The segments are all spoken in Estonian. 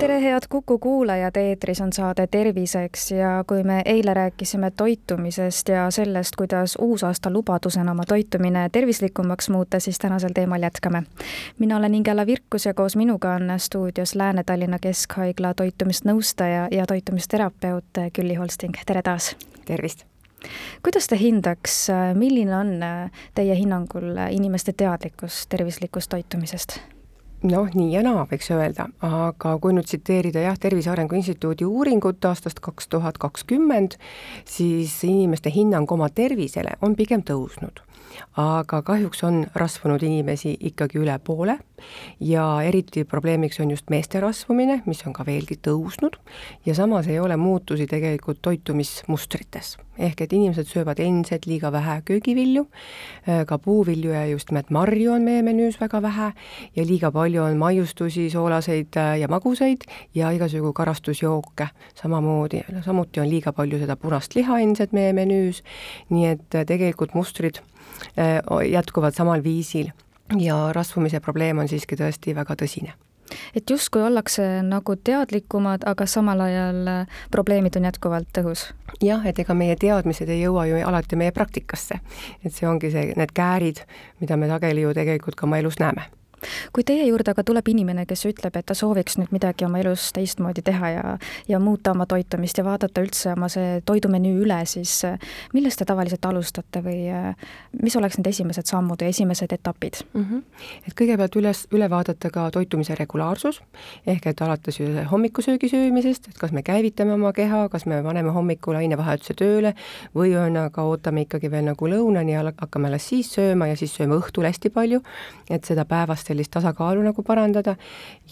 tere, head Kuku kuulajad, eetris on saade Terviseks ja kui me eile rääkisime toitumisest ja sellest, kuidas uusaasta lubadusena oma toitumine tervislikumaks muuta, siis tänasel teemal jätkame. mina olen Ingela Virkus ja koos minuga on stuudios Lääne-Tallinna Keskhaigla toitumisnõustaja ja toitumisterapeut Külli Holsting, tere taas! tervist! kuidas te hindaks, milline on teie hinnangul inimeste teadlikkus tervislikust toitumisest? Noh, nii ja naa, võiks öelda, aga kui nüüd tsiteerida jah, Tervise Arengu Instituudi uuringut aastast kaks tuhat kakskümmend, siis inimeste hinnang oma tervisele on pigem tõusnud aga kahjuks on rasvunud inimesi ikkagi üle poole ja eriti probleemiks on just meeste rasvumine, mis on ka veelgi tõusnud. Ja samas ei ole muutusi tegelikult toitumismustrites. ehk et inimesed söövad endiselt liiga vähe köögivilju, äh, ka puuvilju ja just nimelt marju on meie menüüs väga vähe ja liiga palju on maiustusi, soolaseid äh, ja magusaid ja igasugu karastusjooke. Samamoodi, samuti on liiga palju seda punast liha endiselt meie menüüs, nii et äh, tegelikult mustrid jätkuvad samal viisil ja rasvumise probleem on siiski tõesti väga tõsine et justkui ollakse nagu teadlikumad, aga samal ajal äh, probleemid on jätkuvalt õhus. jah, et ega meie teadmised ei jõua ju alati meie praktikasse. et see ongi see, need käärid, mida me sageli ju tegelikult ka oma elus näeme kui teie juurde aga tuleb inimene, kes ütleb, et ta sooviks nüüd midagi oma elus teistmoodi teha ja, ja muuta oma toitumist ja vaadata üldse oma see toidumenüü üle, siis äh, millest te tavaliselt alustate või äh, mis oleks need esimesed sammud ja esimesed etapid mm? -hmm. et kõigepealt üles, üle vaadata ka toitumise regulaarsus, ehk et alates ju hommikusöögi söömisest, et kas me käivitame oma keha, kas me paneme hommikul ainevahetuse tööle või on, aga ootame ikkagi veel nagu lõunani ja hakkame alles siis sööma ja siis sööme õhtul hästi palju, et seda päevast sellist tasakaalu nagu parandada,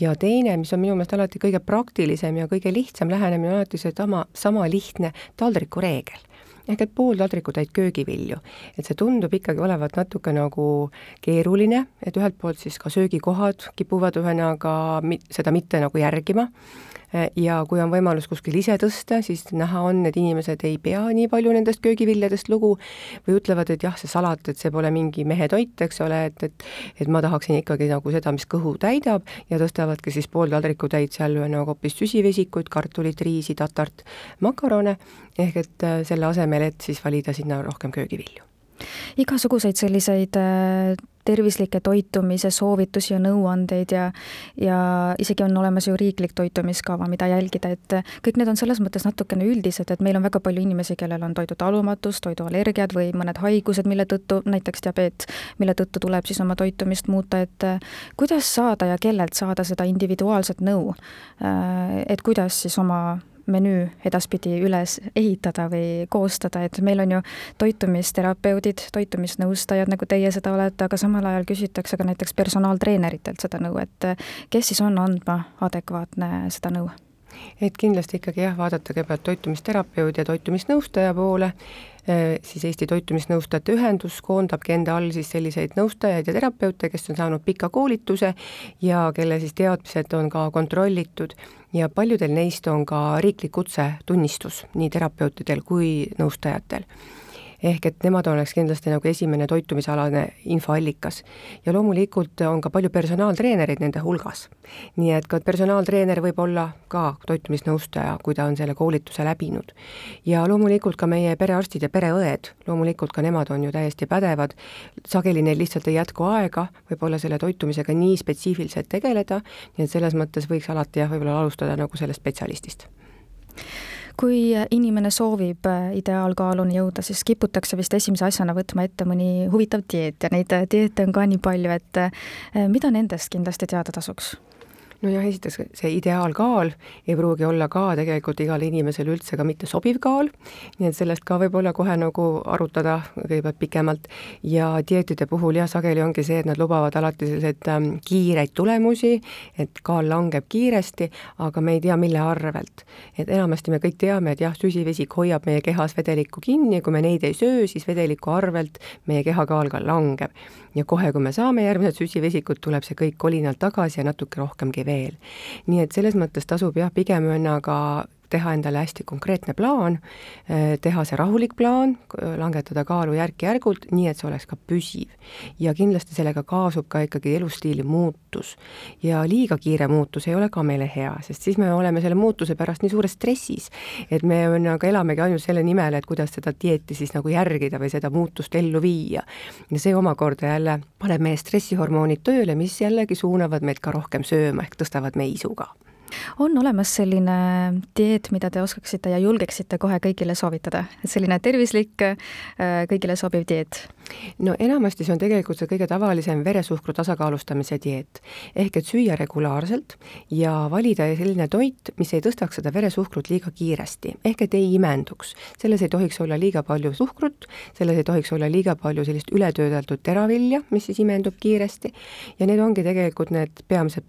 ja teine, mis on minu meelest alati kõige praktilisem ja kõige lihtsam lähenemine, on alati seesama, sama lihtne taldrikureegel ehk et pool taldrikutäit köögivilju. et see tundub ikkagi olevat natuke nagu keeruline, et ühelt poolt siis ka söögikohad kipuvad ühesõnaga seda mitte nagu järgima, ja kui on võimalus kuskil ise tõsta, siis näha on, et inimesed ei pea nii palju nendest köögiviljadest lugu või ütlevad, et jah, see salat, et see pole mingi mehetoit, eks ole, et, et et ma tahaksin ikkagi nagu seda, mis kõhu täidab ja tõstavadki siis pool taldrikutäit seal nagu hoopis süsivesikuid, kartulit, riisi, tatart, makarone, ehk et äh, selle asemel, et siis valida sinna rohkem köögivilju. Igasuguseid selliseid äh, tervislikke toitumise soovitusi ja nõuandeid ja ja isegi on olemas ju riiklik toitumiskava, mida jälgida, et kõik need on selles mõttes natukene üldised, et meil on väga palju inimesi, kellel on toidutalumatus, toiduallergiad või mõned haigused, mille tõttu, näiteks diabeet, mille tõttu tuleb siis oma toitumist muuta, et kuidas saada ja kellelt saada seda individuaalset nõu, äh, et kuidas siis oma menüü edaspidi üles ehitada või koostada, et meil on ju toitumisterapeudid, toitumisnõustajad, nagu teie seda olete, aga samal ajal küsitakse ka näiteks personaaltreeneritelt seda nõu, et kes siis on andma adekvaatne seda nõu? Et kindlasti ikkagi jah, vaadata kõigepealt toitumisterapeudi ja toitumisnõustaja poole, eh, siis Eesti Toitumisnõustajate Ühendus koondabki enda all siis selliseid nõustajaid ja terapeute, kes on saanud pika koolituse ja kelle siis teadmised on ka kontrollitud. Ja paljudel neist on ka riiklik kutsetunnistus nii terapeutidel kui nõustajatel ehk et nemad oleks kindlasti nagu esimene toitumisalane infoallikas. ja loomulikult on ka palju personaaltreenereid nende hulgas. nii et ka personaaltreener võib olla ka toitumisnõustaja, kui ta on selle koolituse läbinud. ja loomulikult ka meie perearstid ja pereõed, loomulikult ka nemad on ju täiesti pädevad, sageli neil lihtsalt ei jätku aega võib-olla selle toitumisega nii spetsiifiliselt tegeleda, nii et selles mõttes võiks alati jah, võib-olla alustada nagu sellest spetsialistist kui inimene soovib äh, ideaalkaaluni jõuda, siis kiputakse vist esimese asjana võtma ette mõni huvitav dieet ja neid äh, dieete on ka nii palju, et äh, mida nendest kindlasti teada tasuks? Nojah, esiteks see ideaalkaal ei pruugi olla ka tegelikult igale inimesele üldse ka mitte sobiv kaal, nii et sellest ka võib-olla kohe nagu arutada kõigepealt pikemalt ja dieetide puhul jah, sageli ongi see, et nad lubavad alati selliseid ähm, kiireid tulemusi, et kaal langeb kiiresti, aga me ei tea, mille arvelt. et enamasti me kõik teame, et jah, süsivesik hoiab meie kehas vedelikku kinni ja kui me neid ei söö, siis vedeliku arvelt meie kehakaal ka langeb. Ja kohe, kui me saame järgmised süsivesikud, tuleb see kõik kolinalt tagasi ja natuke rohkemgi veel. nii et selles mõttes tasub jah, pigem ühesõnaga teha endale hästi konkreetne plaan, teha see rahulik plaan, langetada kaalu järk-järgult, nii et see oleks ka püsiv. ja kindlasti sellega kaasub ka ikkagi elustiili muutus. ja liiga kiire muutus ei ole ka meile hea, sest siis me oleme selle muutuse pärast nii suures stressis, et me nagu elamegi ainult selle nimel, et kuidas seda dieeti siis nagu järgida või seda muutust ellu viia. ja see omakorda jälle paneb meie stressihormoonid tööle, mis jällegi suunavad meid ka rohkem sööma ehk tõstavad meisu ka on olemas selline dieet, mida te oskaksite ja julgeksite kohe kõigile soovitada, et selline tervislik, äh, kõigile sobiv dieet? no enamasti see on tegelikult see kõige tavalisem veresuhkru tasakaalustamise dieet. ehk et süüa regulaarselt ja valida selline toit, mis ei tõstaks seda veresuhkrut liiga kiiresti, ehk et ei imenduks. selles ei tohiks olla liiga palju suhkrut, selles ei tohiks olla liiga palju sellist ületöödeldud teravilja, mis siis imendub kiiresti, ja need ongi tegelikult need peamised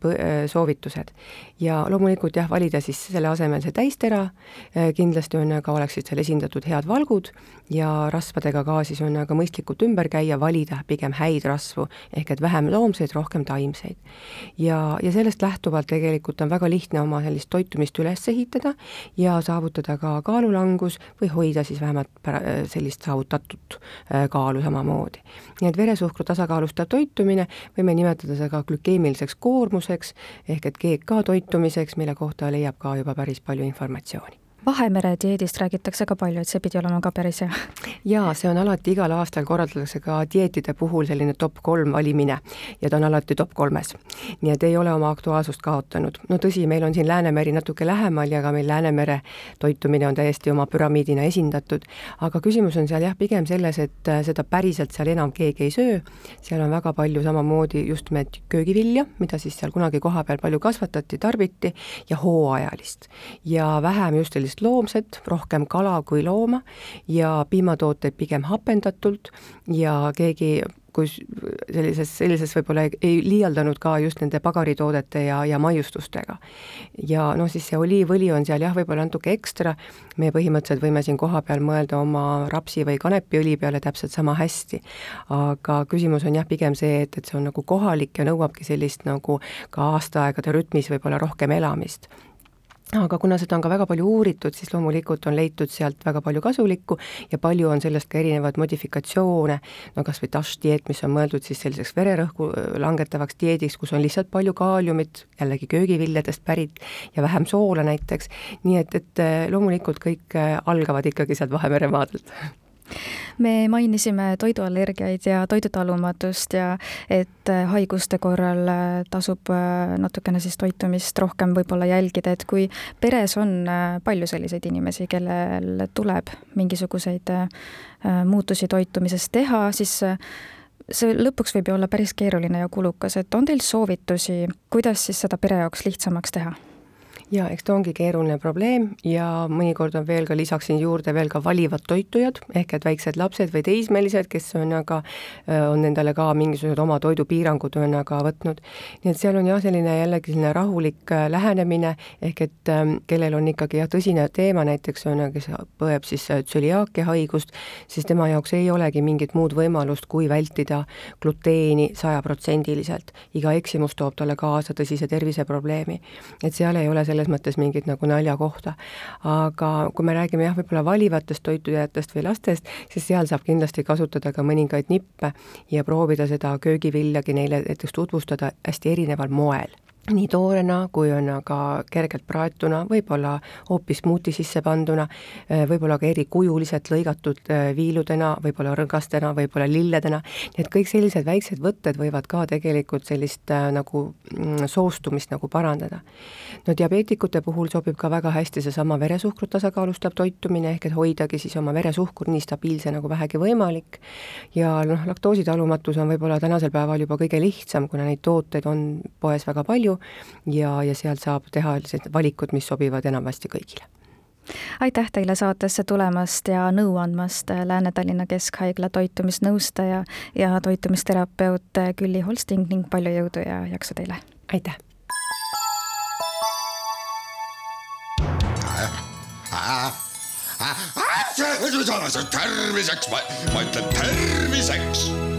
soovitused. ja loomulikult jah, valida siis selle asemel see täistera, eh, kindlasti on aga, oleksid seal esindatud head valgud ja rasvadega ka siis on aga mõistlikult ümber käia, valida pigem häid rasvu, ehk et vähem loomseid, rohkem taimseid. ja, ja sellest lähtuvalt tegelikult on väga lihtne oma sellist toitumist üles ehitada ja saavutada ka kaalulangus või hoida siis vähemalt pära-, sellist saavutatud eh, kaalu samamoodi. nii et veresuhkru tasakaalustav toitumine, võime nimetada seda ka glükeemiliseks koormuseks, ehk et GK toitumise toitumiseks, mille kohta leiab ka juba päris palju informatsiooni Vahemere dieedist räägitakse ka palju, et see pidi olema ka päris hea. jaa, see on alati, igal aastal korraldatakse ka dieetide puhul selline top kolm valimine ja ta on alati top kolmes. nii et ei ole oma aktuaalsust kaotanud. no tõsi, meil on siin Läänemeri natuke lähemal ja ka meil Läänemere toitumine on täiesti oma püramiidina esindatud, aga küsimus on seal jah, pigem selles, et äh, seda päriselt seal enam keegi ei söö, seal on väga palju samamoodi just nimelt köögivilja, mida siis seal kunagi kohapeal palju kasvatati, tarbiti, ja hooajalist. ja vähem just sellist sellist loomset, rohkem kala kui looma ja piimatooteid pigem hapendatult ja keegi kui sellises, sellises võib-olla ei, liialdanud ka just nende pagaritoodete ja, ja maiustustega. ja noh, siis see oliivõli on seal jah, võib-olla natuke ekstra, me põhimõtteliselt võime siin kohapeal mõelda oma rapsi või kanepiõli peale täpselt sama hästi. aga küsimus on jah, pigem see, et, et see on nagu kohalik ja nõuabki sellist nagu ka aastaaegade rütmis võib-olla rohkem elamist aga kuna seda on ka väga palju uuritud, siis loomulikult on leitud sealt väga palju kasulikku ja palju on sellest ka erinevaid modifikatsioone, no kas või DASH dieet, mis on mõeldud siis selliseks vererõhku langetavaks dieediks, kus on lihtsalt palju kaaliumit, jällegi köögiviljadest pärit ja vähem soola näiteks, nii et, et loomulikult kõik algavad ikkagi sealt Vahemere maadelt me mainisime toiduallergiaid ja toidutalumatust ja et äh, haiguste korral äh, tasub äh, natukene siis toitumist rohkem võib-olla jälgida, et kui peres on palju selliseid inimesi, kellel tuleb mingisuguseid muutusi toitumises teha, siis see lõpuks võib ju olla päris keeruline ja kulukas, et on teil soovitusi, kuidas siis seda pere jaoks lihtsamaks teha? Jaa, eks ta ongi keeruline probleem ja mõnikord on veel ka, lisaksin juurde veel ka valivad toitujad, ehk et väiksed lapsed või teismelised, kes on aga, on endale ka mingisugused oma toidupiirangud on aga võtnud. nii et seal on jah, selline jällegi selline rahulik lähenemine, ehk et kellel on ikkagi jah, tõsine teema, näiteks on, kes põeb siis tsüliaakia haigust, siis tema jaoks ei olegi mingit muud võimalust, kui vältida gluteeni sajaprotsendiliselt. iga eksimus toob talle kaasa tõsise terviseprobleemi. et seal ei ole selle selles mõttes mingit nagu naljakohta. aga kui me räägime jah, võib-olla valivatest toitujäätest või lastest, siis seal saab kindlasti kasutada ka mõningaid nippe ja proovida seda köögiviljagi neile näiteks tutvustada hästi erineval moel nii toorena kui on aga kergelt praetuna, võib-olla hoopis smuuti sisse panduna, eh, võib-olla ka erikujuliselt lõigatud eh, viiludena, võib-olla rõngastena, võib-olla lilledena, nii et kõik sellised väiksed võtted võivad ka tegelikult sellist äh, nagu mm, soostumist nagu parandada. no diabeetikute puhul sobib ka väga hästi seesama veresuhkrut tasakaalustav toitumine, ehk et hoidagi siis oma veresuhkur nii stabiilse nagu vähegi võimalik ja noh, laktoositalumatus on võib-olla tänasel päeval juba kõige lihtsam, kuna neid tooteid on poes väga palju, ja, ja sealt saab teha sellised valikud, mis sobivad enamasti kõigile aitäh teile saatesse tulemast ja nõu andmast, Lääne-Tallinna Keskhaigla toitumisnõustaja ja toitumisterapeut Külli Holsting ning palju jõudu ja jaksu teile! aitäh! terviseks, ma ütlen terviseks